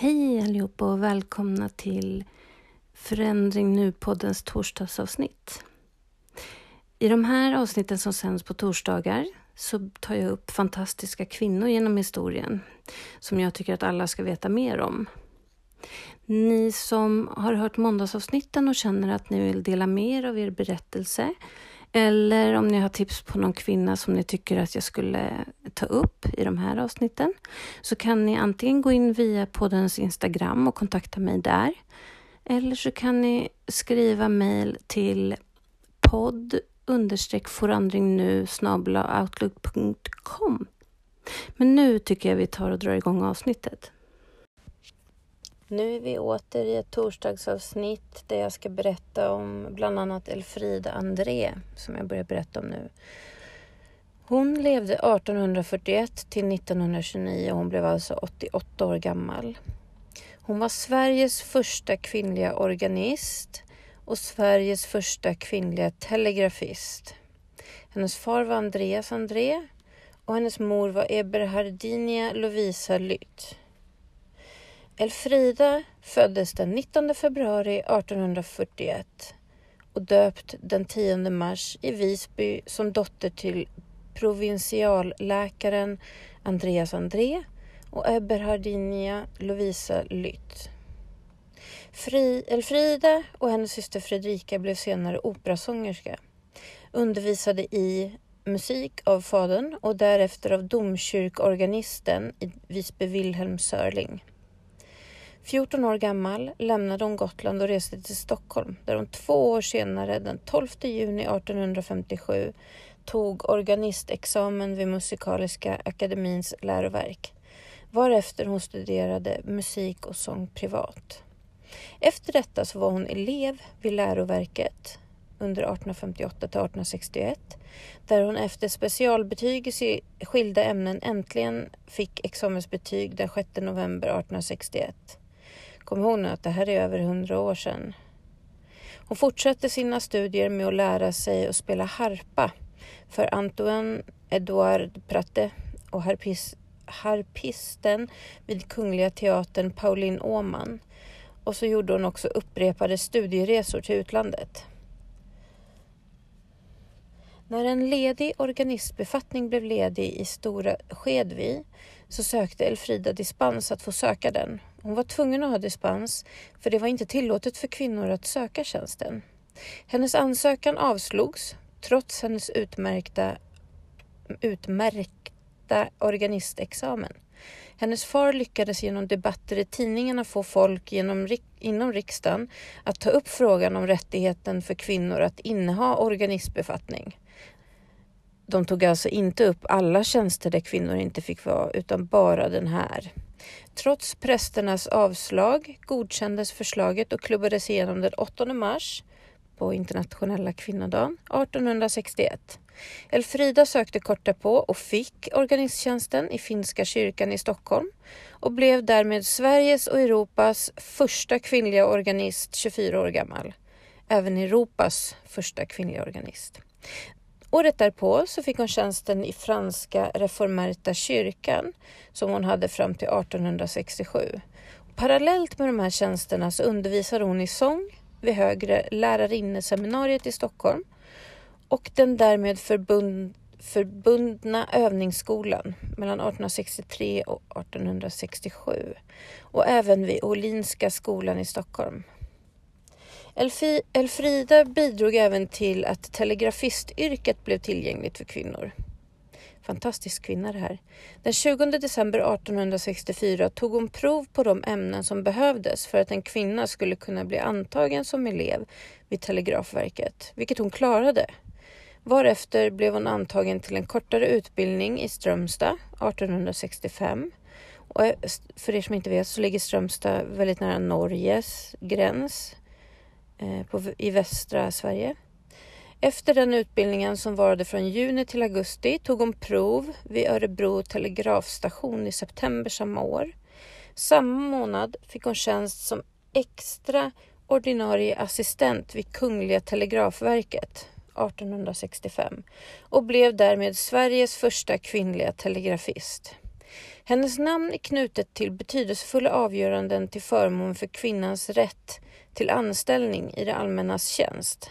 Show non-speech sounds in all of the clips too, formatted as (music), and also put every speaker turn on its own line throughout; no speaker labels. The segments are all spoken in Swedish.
Hej allihopa och välkomna till Förändring Nu-poddens torsdagsavsnitt. I de här avsnitten som sänds på torsdagar så tar jag upp fantastiska kvinnor genom historien som jag tycker att alla ska veta mer om. Ni som har hört måndagsavsnitten och känner att ni vill dela mer av er berättelse eller om ni har tips på någon kvinna som ni tycker att jag skulle ta upp i de här avsnitten så kan ni antingen gå in via poddens Instagram och kontakta mig där. Eller så kan ni skriva mejl till podd understreck forandring nu outlook.com. Men nu tycker jag vi tar och drar igång avsnittet. Nu är vi åter i ett torsdagsavsnitt där jag ska berätta om bland annat Elfrida André som jag börjar berätta om nu. Hon levde 1841 till 1929 och hon blev alltså 88 år gammal. Hon var Sveriges första kvinnliga organist och Sveriges första kvinnliga telegrafist. Hennes far var Andreas André och hennes mor var Eberhardinia Lovisa Lytt. Elfrida föddes den 19 februari 1841 och döpt den 10 mars i Visby som dotter till provinsialläkaren Andreas André och Eberhardinia Lovisa Lytt. Fri, Elfrida och hennes syster Fredrika blev senare operasångerska, undervisade i musik av fadern och därefter av domkyrkorganisten i Visby Wilhelm Sörling. 14 år gammal lämnade hon Gotland och reste till Stockholm där hon två år senare, den 12 juni 1857, tog organistexamen vid Musikaliska akademins läroverk, varefter hon studerade musik och sång privat. Efter detta så var hon elev vid läroverket under 1858 till 1861 där hon efter specialbetyg i skilda ämnen äntligen fick examensbetyg den 6 november 1861. Kom ihåg nu att det här är över hundra år sedan. Hon fortsatte sina studier med att lära sig att spela harpa för Antoine Edouard Pratte och harpis, harpisten vid Kungliga Teatern Pauline Åman. Och så gjorde hon också upprepade studieresor till utlandet. När en ledig organistbefattning blev ledig i Stora Skedvi så sökte Elfrida dispens att få söka den. Hon var tvungen att ha dispens för det var inte tillåtet för kvinnor att söka tjänsten. Hennes ansökan avslogs trots hennes utmärkta, utmärkta organistexamen. Hennes far lyckades genom debatter i tidningarna få folk genom, inom riksdagen att ta upp frågan om rättigheten för kvinnor att inneha organistbefattning. De tog alltså inte upp alla tjänster där kvinnor inte fick vara, utan bara den här. Trots prästernas avslag godkändes förslaget och klubbades igenom den 8 mars på internationella kvinnodagen 1861. Elfrida sökte kort därpå och fick organisttjänsten i Finska kyrkan i Stockholm och blev därmed Sveriges och Europas första kvinnliga organist 24 år gammal. Även Europas första kvinnliga organist. Året därpå så fick hon tjänsten i Franska reformerta kyrkan som hon hade fram till 1867. Parallellt med de här tjänsterna så undervisade hon i sång vid Högre lärarinneseminariet i Stockholm och den därmed förbund, förbundna övningsskolan mellan 1863 och 1867 och även vid Olinska skolan i Stockholm. Elfi, Elfrida bidrog även till att telegrafistyrket blev tillgängligt för kvinnor. Fantastisk kvinna det här. Den 20 december 1864 tog hon prov på de ämnen som behövdes för att en kvinna skulle kunna bli antagen som elev vid Telegrafverket, vilket hon klarade. Varefter blev hon antagen till en kortare utbildning i Strömstad 1865. Och eh, för er som inte vet så ligger Strömstad väldigt nära Norges gräns Eh, på, i västra Sverige. Efter den utbildningen som varade från juni till augusti tog hon prov vid Örebro telegrafstation i september samma år. Samma månad fick hon tjänst som extra ordinarie assistent vid Kungliga Telegrafverket 1865 och blev därmed Sveriges första kvinnliga telegrafist. Hennes namn är knutet till betydelsefulla avgöranden till förmån för kvinnans rätt till anställning i det allmännas tjänst.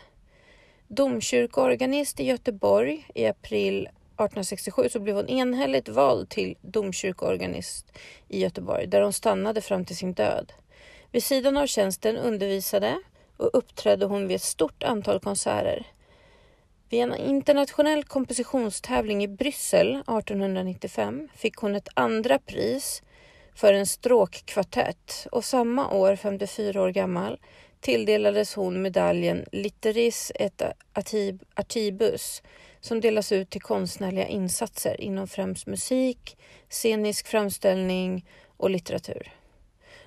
Domkyrkoorganist i Göteborg i april 1867 så blev hon enhälligt vald till domkyrkoorganist i Göteborg där hon stannade fram till sin död. Vid sidan av tjänsten undervisade och uppträdde hon vid ett stort antal konserter. Vid en internationell kompositionstävling i Bryssel 1895 fick hon ett andra pris för en stråkkvartett och samma år, 54 år gammal, tilldelades hon medaljen Litteris et Artibus som delas ut till konstnärliga insatser inom främst musik, scenisk framställning och litteratur.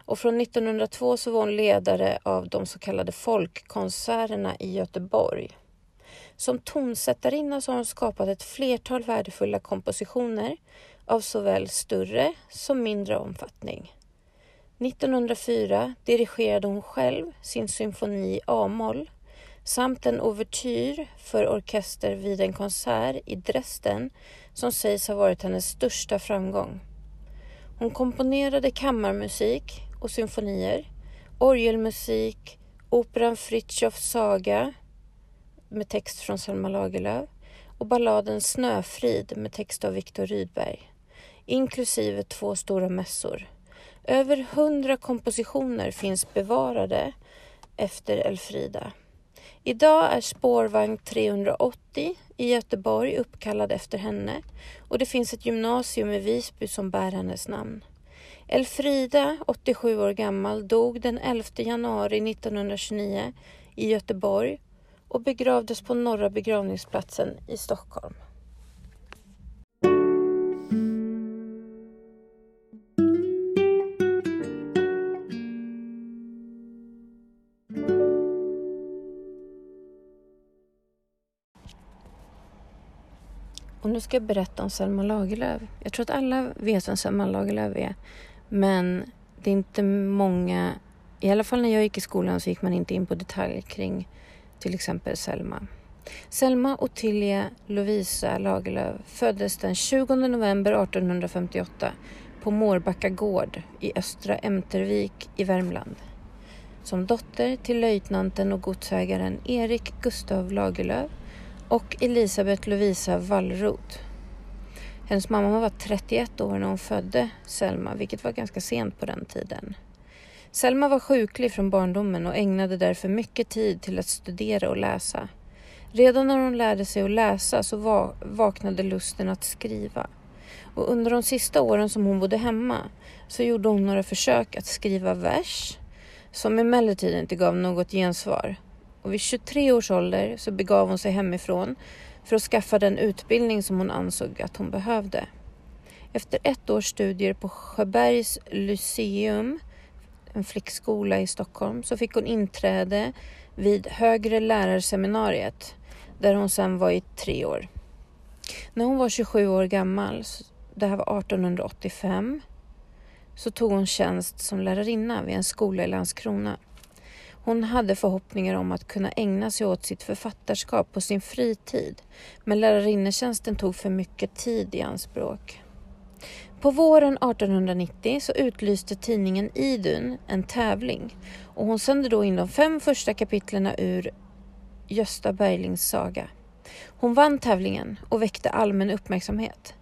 Och från 1902 så var hon ledare av de så kallade folkkonserterna i Göteborg. Som tonsättarinna så har hon skapat ett flertal värdefulla kompositioner av såväl större som mindre omfattning. 1904 dirigerade hon själv sin symfoni i A-moll samt en ouvertyr för orkester vid en konsert i Dresden som sägs ha varit hennes största framgång. Hon komponerade kammarmusik och symfonier, orgelmusik, operan Fritjofs saga med text från Selma Lagerlöf och balladen Snöfrid med text av Viktor Rydberg, inklusive två stora mässor. Över hundra kompositioner finns bevarade efter Elfrida. Idag är spårvagn 380 i Göteborg uppkallad efter henne och det finns ett gymnasium i Visby som bär hennes namn. Elfrida, 87 år gammal, dog den 11 januari 1929 i Göteborg och begravdes på Norra begravningsplatsen i Stockholm. Nu ska jag berätta om Selma Lagerlöf. Jag tror att alla vet vem Selma Lagerlöf är. Men det är inte många, i alla fall när jag gick i skolan så gick man inte in på detalj kring till exempel Selma. Selma Ottilia Lovisa Lagerlöf föddes den 20 november 1858 på Mårbacka gård i Östra Ämtervik i Värmland. Som dotter till löjtnanten och godsägaren Erik Gustav Lagerlöf och Elisabeth Lovisa Wallroth. Hennes mamma var 31 år när hon födde Selma, vilket var ganska sent på den tiden. Selma var sjuklig från barndomen och ägnade därför mycket tid till att studera och läsa. Redan när hon lärde sig att läsa så vaknade lusten att skriva. Och under de sista åren som hon bodde hemma så gjorde hon några försök att skriva vers som emellertid inte gav något gensvar. Och vid 23 års ålder så begav hon sig hemifrån för att skaffa den utbildning som hon ansåg att hon behövde. Efter ett års studier på Sjöbergs Lyceum, en flickskola i Stockholm, så fick hon inträde vid Högre lärarseminariet där hon sedan var i tre år. När hon var 27 år gammal, det här var 1885, så tog hon tjänst som lärarinna vid en skola i Landskrona. Hon hade förhoppningar om att kunna ägna sig åt sitt författarskap på sin fritid, men lärarinnetjänsten tog för mycket tid i anspråk. På våren 1890 så utlyste tidningen Idun en tävling och hon sände då in de fem första kapitlen ur Gösta Berlings saga. Hon vann tävlingen och väckte allmän uppmärksamhet.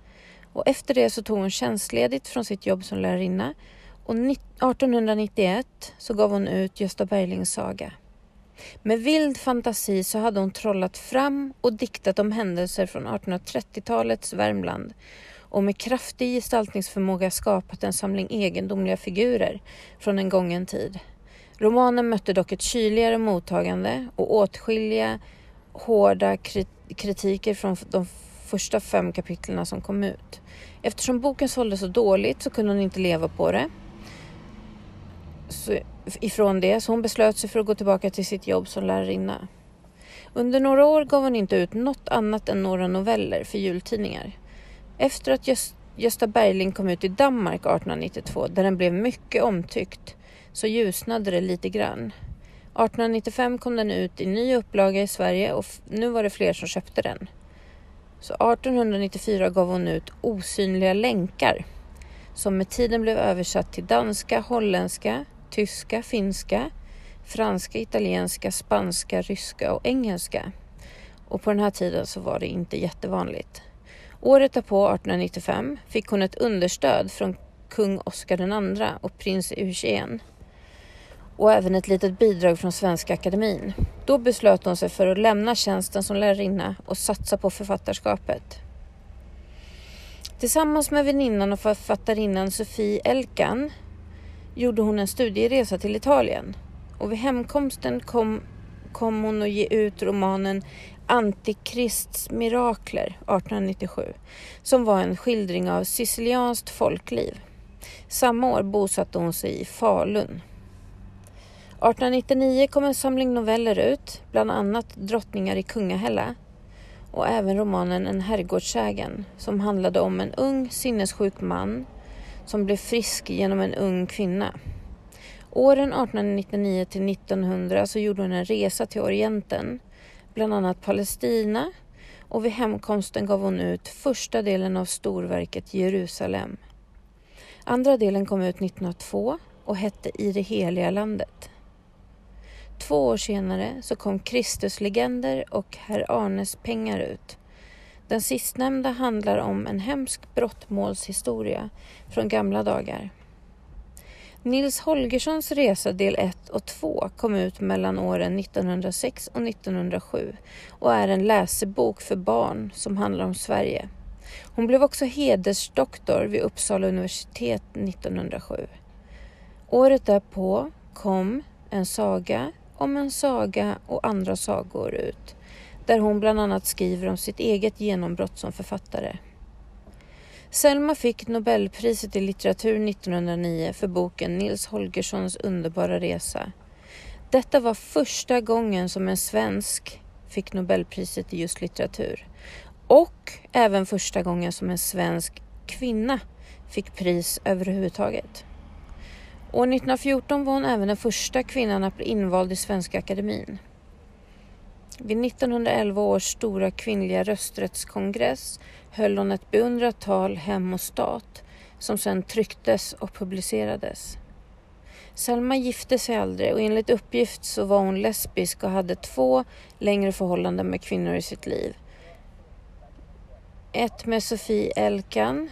Och efter det så tog hon tjänstledigt från sitt jobb som lärarinna och 1891 så gav hon ut Gösta Berlings saga. Med vild fantasi så hade hon trollat fram och diktat om händelser från 1830-talets Värmland och med kraftig gestaltningsförmåga skapat en samling egendomliga figurer från en gången tid. Romanen mötte dock ett kyligare mottagande och åtskilliga hårda kritiker från de första fem kapitlen som kom ut. Eftersom boken sålde så dåligt så kunde hon inte leva på det så, ifrån det, så hon beslöt sig för att gå tillbaka till sitt jobb som lärarinna. Under några år gav hon inte ut något annat än några noveller för jultidningar. Efter att Gösta Berling kom ut i Danmark 1892, där den blev mycket omtyckt, så ljusnade det lite grann. 1895 kom den ut i ny upplaga i Sverige och nu var det fler som köpte den. Så 1894 gav hon ut Osynliga länkar som med tiden blev översatt till danska, holländska, tyska, finska, franska, italienska, spanska, ryska och engelska. Och på den här tiden så var det inte jättevanligt. Året därpå, 1895, fick hon ett understöd från kung Oscar II och prins Eugen och även ett litet bidrag från Svenska Akademin. Då beslöt hon sig för att lämna tjänsten som lärarinna och satsa på författarskapet. Tillsammans med väninnan och författarinnan Sofie Elkan gjorde hon en studieresa till Italien och vid hemkomsten kom, kom hon att ge ut romanen Antikrists mirakler 1897 som var en skildring av sicilianskt folkliv. Samma år bosatte hon sig i Falun. 1899 kom en samling noveller ut, bland annat Drottningar i Kungahälla och även romanen En herrgårdsägen som handlade om en ung sinnessjuk man som blev frisk genom en ung kvinna. Åren 1899 till 1900 så gjorde hon en resa till Orienten, bland annat Palestina och vid hemkomsten gav hon ut första delen av storverket Jerusalem. Andra delen kom ut 1902 och hette I det heliga landet. Två år senare så kom Kristuslegender och Herr Arnes pengar ut. Den sistnämnda handlar om en hemsk brottmålshistoria från gamla dagar. Nils Holgerssons resa del 1 och 2 kom ut mellan åren 1906 och 1907 och är en läsebok för barn som handlar om Sverige. Hon blev också hedersdoktor vid Uppsala universitet 1907. Året därpå kom En saga om en saga och andra sagor ut där hon bland annat skriver om sitt eget genombrott som författare. Selma fick Nobelpriset i litteratur 1909 för boken Nils Holgerssons underbara resa. Detta var första gången som en svensk fick Nobelpriset i just litteratur och även första gången som en svensk kvinna fick pris överhuvudtaget. År 1914 var hon även den första kvinnan att bli invald i Svenska Akademin. Vid 1911 års stora kvinnliga rösträttskongress höll hon ett beundrat tal Hem och stat som sedan trycktes och publicerades. Selma gifte sig aldrig och enligt uppgift så var hon lesbisk och hade två längre förhållanden med kvinnor i sitt liv. Ett med Sofie Elkan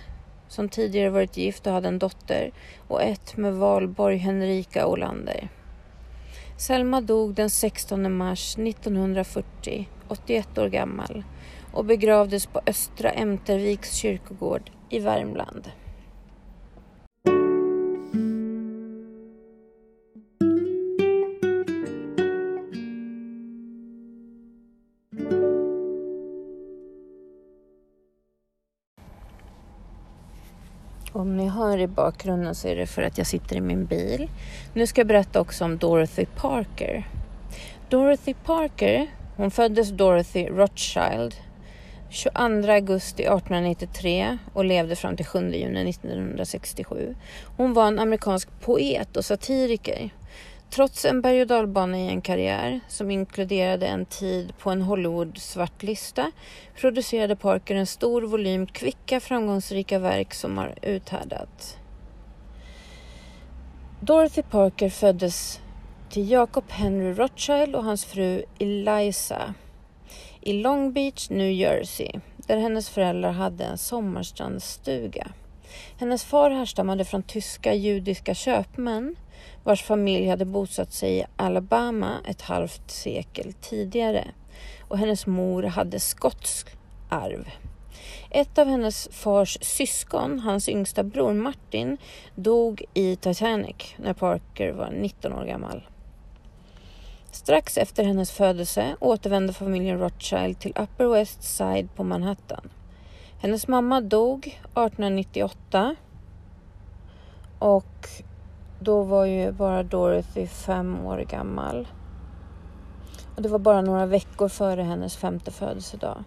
som tidigare varit gift och hade en dotter och ett med Valborg Henrika Olander. Selma dog den 16 mars 1940, 81 år gammal och begravdes på Östra Ämterviks kyrkogård i Värmland. Om ni hör i bakgrunden så är det för att jag sitter i min bil. Nu ska jag berätta också om Dorothy Parker. Dorothy Parker, hon föddes Dorothy Rothschild 22 augusti 1893 och levde fram till 7 juni 1967. Hon var en amerikansk poet och satiriker. Trots en berg och dalbana i en karriär som inkluderade en tid på en Hollywood-svartlista producerade Parker en stor volym kvicka framgångsrika verk som har uthärdat. Dorothy Parker föddes till Jacob Henry Rothschild och hans fru Eliza i Long Beach, New Jersey, där hennes föräldrar hade en sommarstrandstuga. Hennes far härstammade från tyska judiska köpmän vars familj hade bosatt sig i Alabama ett halvt sekel tidigare och hennes mor hade skotsk arv. Ett av hennes fars syskon, hans yngsta bror Martin, dog i Titanic när Parker var 19 år gammal. Strax efter hennes födelse återvände familjen Rothschild till Upper West Side på Manhattan. Hennes mamma dog 1898 och då var ju bara Dorothy fem år gammal. Och det var bara några veckor före hennes femte födelsedag.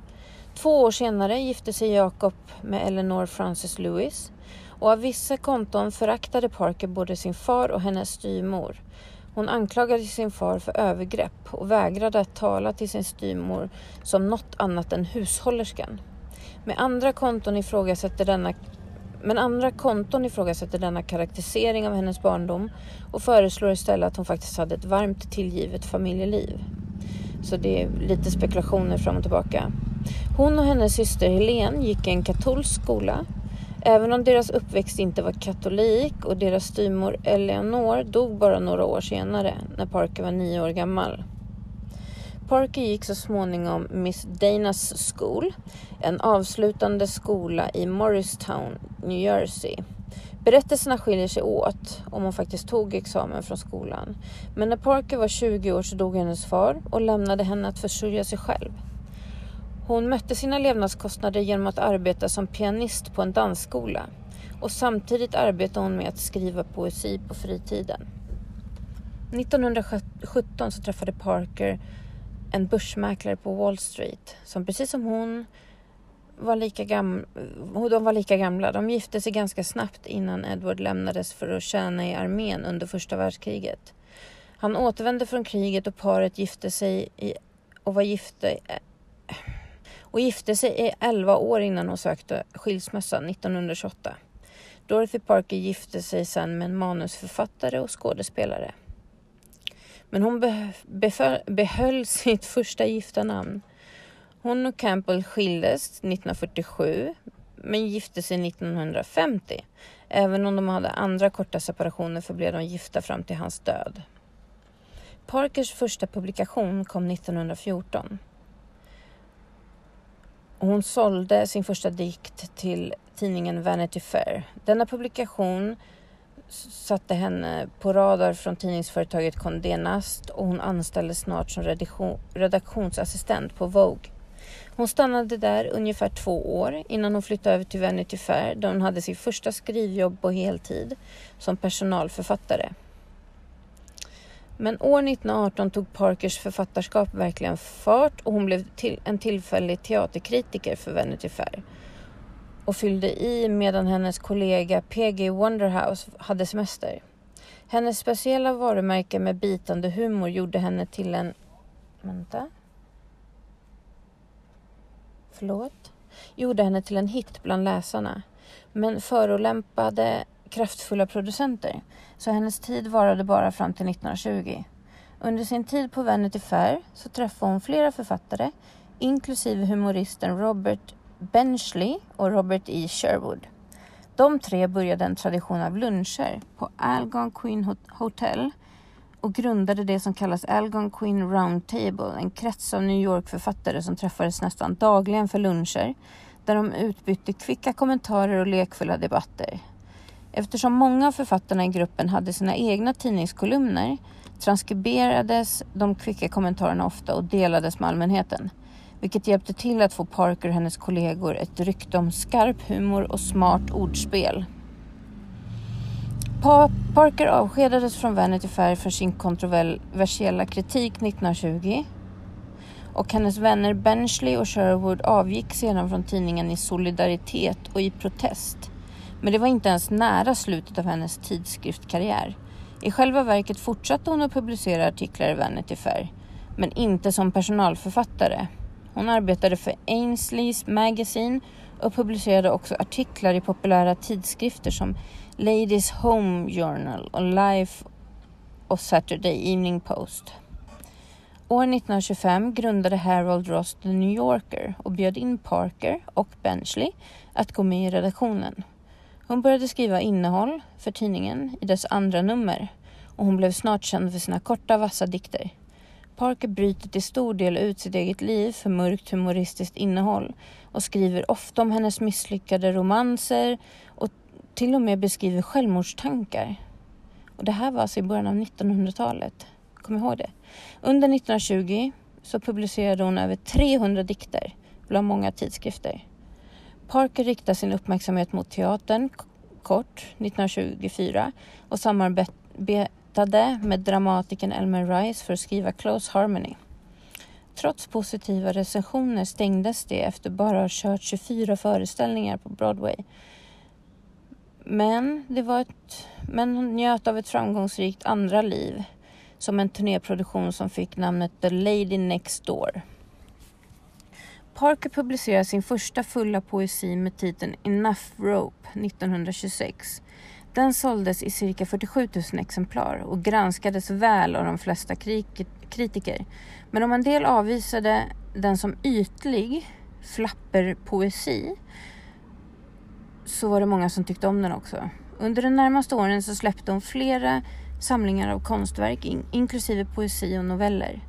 Två år senare gifte sig Jacob med Eleanor Frances Lewis och av vissa konton föraktade Parker både sin far och hennes styrmor. Hon anklagade sin far för övergrepp och vägrade att tala till sin styrmor som något annat än hushållerskan. Med andra konton ifrågasätter denna Men andra konton ifrågasätter denna karaktärisering av hennes barndom och föreslår istället att hon faktiskt hade ett varmt tillgivet familjeliv. Så det är lite spekulationer fram och tillbaka. Hon och hennes syster Helene gick i en katolsk skola. Även om deras uppväxt inte var katolik och deras styvmor Eleanor dog bara några år senare när Parker var nio år gammal. Parker gick så småningom Miss Danas School, en avslutande skola i Morristown, New Jersey. Berättelserna skiljer sig åt om hon faktiskt tog examen från skolan. Men när Parker var 20 år så dog hennes far och lämnade henne att försörja sig själv. Hon mötte sina levnadskostnader genom att arbeta som pianist på en dansskola och samtidigt arbetade hon med att skriva poesi på fritiden. 1917 så träffade Parker en börsmäklare på Wall Street som precis som hon var lika gamla, de var lika gamla. De gifte sig ganska snabbt innan Edward lämnades för att tjäna i armén under första världskriget. Han återvände från kriget och paret gifte sig i, och var gifte och gifte sig i 11 år innan hon sökte skilsmässa 1928. Dorothy Parker gifte sig sen med en manusförfattare och skådespelare. Men hon behöll (laughs) sitt första gifta namn. Hon och Campbell skildes 1947 men gifte sig 1950. Även om de hade andra korta separationer förblev de gifta fram till hans död. Parkers första publikation kom 1914. Hon sålde sin första dikt till tidningen Vanity Fair. Denna publikation satte henne på radar från tidningsföretaget Condé Nast och hon anställdes snart som redaktionsassistent på Vogue. Hon stannade där ungefär två år innan hon flyttade över till Vanity Fair där hon hade sitt första skrivjobb på heltid som personalförfattare. Men år 1918 tog Parkers författarskap verkligen fart och hon blev till en tillfällig teaterkritiker för Vanity Fair och fyllde i medan hennes kollega PG Wonderhouse hade semester. Hennes speciella varumärke med bitande humor gjorde henne till en... Vänta. Förlåt? Gjorde henne till en hit bland läsarna. Men förolämpade kraftfulla producenter. Så hennes tid varade bara fram till 1920. Under sin tid på Vanity Fair så träffade hon flera författare inklusive humoristen Robert Benchley och Robert E. Sherwood. De tre började en tradition av luncher på Algonquin Hotel och grundade det som kallas Algonquin Round Table, en krets av New York-författare som träffades nästan dagligen för luncher där de utbytte kvicka kommentarer och lekfulla debatter. Eftersom många av författarna i gruppen hade sina egna tidningskolumner transkriberades de kvicka kommentarerna ofta och delades med allmänheten vilket hjälpte till att få Parker och hennes kollegor ett rykte om skarp humor och smart ordspel. Pa Parker avskedades från Vanity Fair för sin kontroversiella kritik 1920 och hennes vänner Benchley och Sherwood avgick sedan från tidningen i solidaritet och i protest. Men det var inte ens nära slutet av hennes tidskriftskarriär. I själva verket fortsatte hon att publicera artiklar i Vanity Fair, men inte som personalförfattare. Hon arbetade för Ainsleys Magazine och publicerade också artiklar i populära tidskrifter som Ladies Home Journal och Life och Saturday Evening Post. År 1925 grundade Harold Ross The New Yorker och bjöd in Parker och Benchley att gå med i redaktionen. Hon började skriva innehåll för tidningen i dess andra nummer och hon blev snart känd för sina korta vassa dikter. Parker bryter till stor del ut sitt eget liv för mörkt humoristiskt innehåll och skriver ofta om hennes misslyckade romanser och till och med beskriver självmordstankar. Och det här var alltså i början av 1900-talet. Kom ihåg det. Under 1920 så publicerade hon över 300 dikter bland många tidskrifter. Parker riktar sin uppmärksamhet mot teatern kort 1924 och samarbetar arbetade med dramatikern Elmer Rice för att skriva Close Harmony. Trots positiva recensioner stängdes det efter bara att ha kört 24 föreställningar på Broadway. Men, det var ett, men hon njöt av ett framgångsrikt andra liv som en turnéproduktion som fick namnet The Lady Next Door. Parker publicerade sin första fulla poesi med titeln Enough Rope 1926. Den såldes i cirka 47 000 exemplar och granskades väl av de flesta kritiker. Men om en del avvisade den som ytlig flapperpoesi så var det många som tyckte om den också. Under de närmaste åren så släppte hon flera samlingar av konstverk in inklusive poesi och noveller.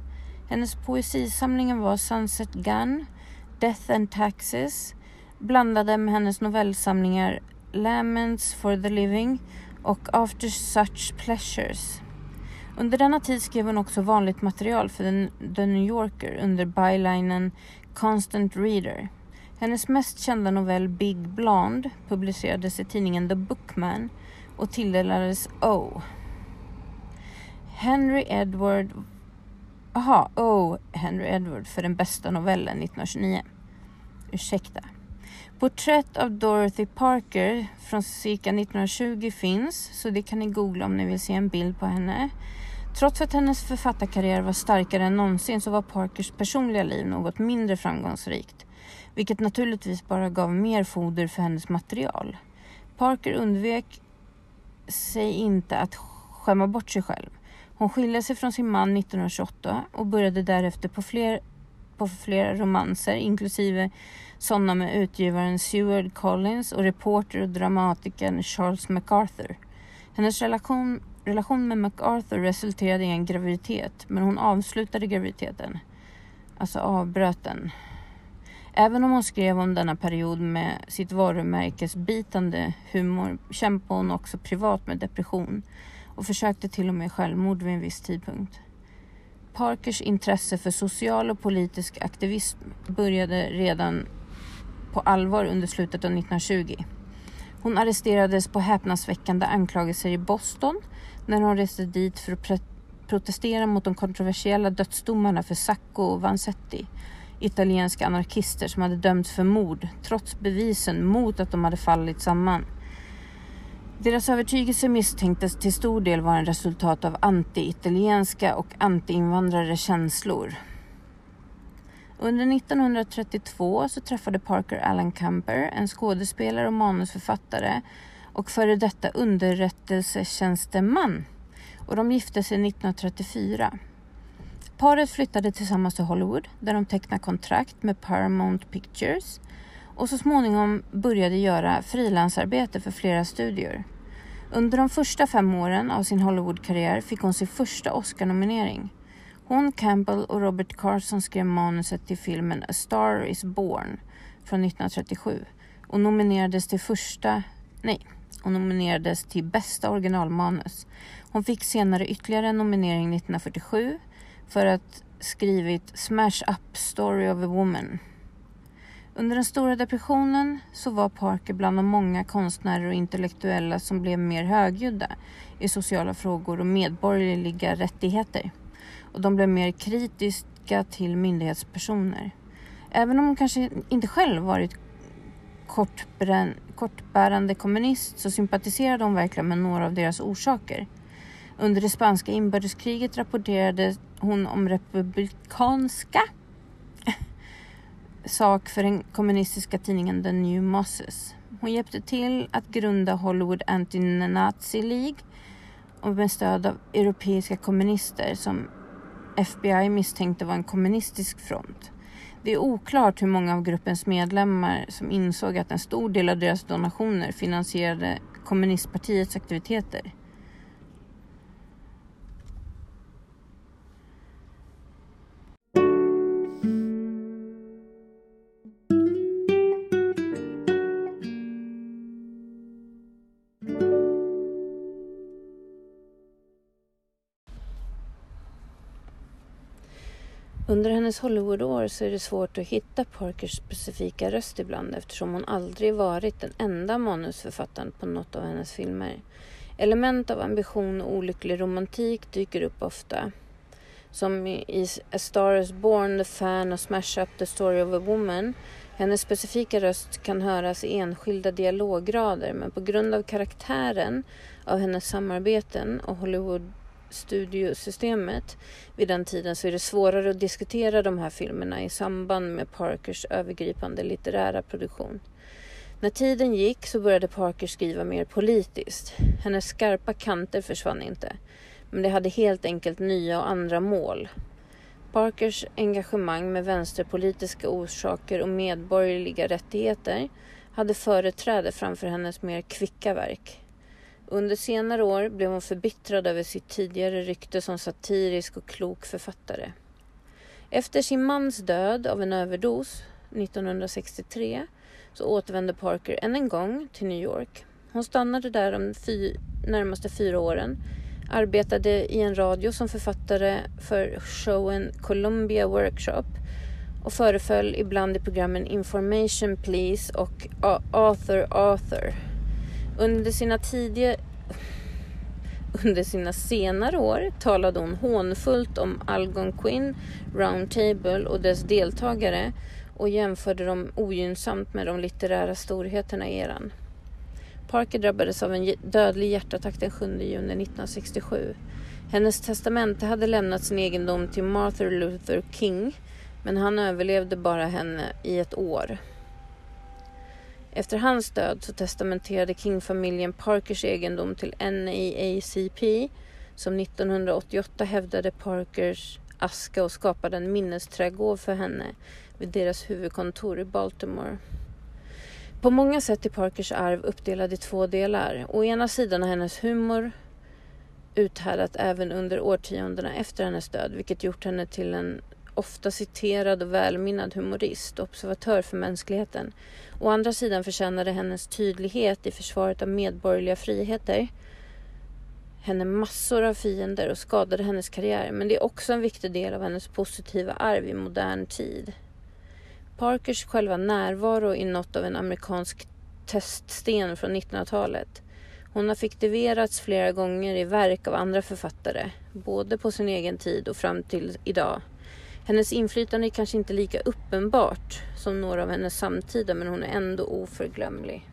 Hennes poesisamlingar var Sunset Gun, Death and Taxes blandade med hennes novellsamlingar Laments for the Living och After Such Pleasures. Under denna tid skrev hon också vanligt material för The New Yorker under bylinen Constant Reader. Hennes mest kända novell Big Blonde publicerades i tidningen The Bookman och tilldelades O. Henry Edward Aha, O. Henry Edward för den bästa novellen 1929. Ursäkta. Porträtt av Dorothy Parker från cirka 1920 finns, så det kan ni googla om ni vill se en bild på henne. Trots att hennes författarkarriär var starkare än någonsin så var Parkers personliga liv något mindre framgångsrikt, vilket naturligtvis bara gav mer foder för hennes material. Parker undvek sig inte att skämma bort sig själv. Hon skilde sig från sin man 1928 och började därefter på, fler, på flera romanser, inklusive sådana med utgivaren Seward Collins och reporter och dramatikern Charles MacArthur. Hennes relation, relation med MacArthur resulterade i en graviditet, men hon avslutade graviditeten. Alltså avbröt den. Även om hon skrev om denna period med sitt varumärkesbitande humor kämpade hon också privat med depression och försökte till och med självmord vid en viss tidpunkt. Parkers intresse för social och politisk aktivism började redan på allvar under slutet av 1920. Hon arresterades på häpnadsväckande anklagelser i Boston när hon reste dit för att protestera mot de kontroversiella dödsdomarna för Sacco och Vanzetti, italienska anarkister som hade dömts för mord trots bevisen mot att de hade fallit samman. Deras övertygelse misstänktes till stor del vara en resultat av anti-italienska och anti-invandrare känslor. Under 1932 så träffade Parker Alan Camper, en skådespelare och manusförfattare och före detta underrättelsetjänsteman och de gifte sig 1934. Paret flyttade tillsammans till Hollywood där de tecknade kontrakt med Paramount Pictures och så småningom började göra frilansarbete för flera studior. Under de första fem åren av sin Hollywood-karriär fick hon sin första Oscar-nominering. Hon, Campbell och Robert Carson skrev manuset till filmen A Star Is Born från 1937 och nominerades till första, nej, och nominerades till bästa originalmanus. Hon fick senare ytterligare en nominering 1947 för att skrivit Smash Up Story of a Woman under den stora depressionen så var Parker bland de många konstnärer och intellektuella som blev mer högljudda i sociala frågor och medborgerliga rättigheter. Och de blev mer kritiska till myndighetspersoner. Även om hon kanske inte själv varit kortbärande kommunist så sympatiserade hon verkligen med några av deras orsaker. Under det spanska inbördeskriget rapporterade hon om republikanska (laughs) sak för den kommunistiska tidningen The New Mosses. Hon hjälpte till att grunda Hollywood Anti-Nazi League och med stöd av europeiska kommunister som FBI misstänkte var en kommunistisk front. Det är oklart hur många av gruppens medlemmar som insåg att en stor del av deras donationer finansierade kommunistpartiets aktiviteter. Under hennes Hollywoodår så är det svårt att hitta Parkers specifika röst ibland eftersom hon aldrig varit den enda manusförfattaren på något av hennes filmer. Element av ambition och olycklig romantik dyker upp ofta. Som i A Star is Born, The Fan och Smash Up The Story of a Woman. Hennes specifika röst kan höras i enskilda dialograder men på grund av karaktären av hennes samarbeten och Hollywood studiosystemet vid den tiden så är det svårare att diskutera de här filmerna i samband med Parkers övergripande litterära produktion. När tiden gick så började Parker skriva mer politiskt. Hennes skarpa kanter försvann inte, men det hade helt enkelt nya och andra mål. Parkers engagemang med vänsterpolitiska orsaker och medborgerliga rättigheter hade företräde framför hennes mer kvicka verk. Under senare år blev hon förbittrad över sitt tidigare rykte som satirisk och klok författare. Efter sin mans död av en överdos 1963 så återvände Parker än en gång till New York. Hon stannade där de fy, närmaste fyra åren, arbetade i en radio som författare för showen Columbia Workshop och föreföll ibland i programmen Information Please och Arthur Arthur. Under sina tidiga under sina senare år talade hon hånfullt om Algonquin Round Table och dess deltagare och jämförde dem ogynnsamt med de litterära storheterna i eran. Parker drabbades av en dödlig hjärtattack den 7 juni 1967. Hennes testamente hade lämnat sin egendom till Martin Luther King men han överlevde bara henne i ett år. Efter hans död så testamenterade King-familjen Parkers egendom till NAACP som 1988 hävdade Parkers aska och skapade en minnesträdgård för henne vid deras huvudkontor i Baltimore. På många sätt är Parkers arv uppdelad i två delar. Å ena sidan har hennes humor uthärdat även under årtiondena efter hennes död, vilket gjort henne till en ofta citerad och välminnad humorist och observatör för mänskligheten. Å andra sidan förtjänade hennes tydlighet i försvaret av medborgerliga friheter henne massor av fiender och skadade hennes karriär, men det är också en viktig del av hennes positiva arv i modern tid. Parkers själva närvaro är något av en amerikansk teststen från 1900-talet. Hon har fiktiverats flera gånger i verk av andra författare, både på sin egen tid och fram till idag. Hennes inflytande är kanske inte lika uppenbart som några av hennes samtida, men hon är ändå oförglömlig.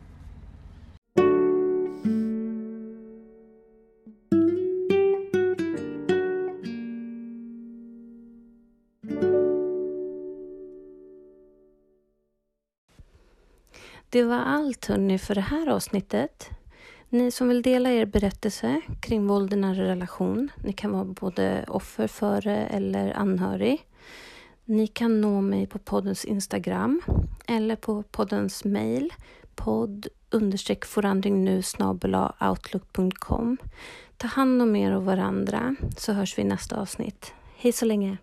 Det var allt hörni för det här avsnittet. Ni som vill dela er berättelse kring våld i nära relation, ni kan vara både offer för det eller anhörig. Ni kan nå mig på poddens Instagram eller på poddens mail podd understreck forandringnu outlook.com. Ta hand om er och varandra så hörs vi i nästa avsnitt. Hej så länge!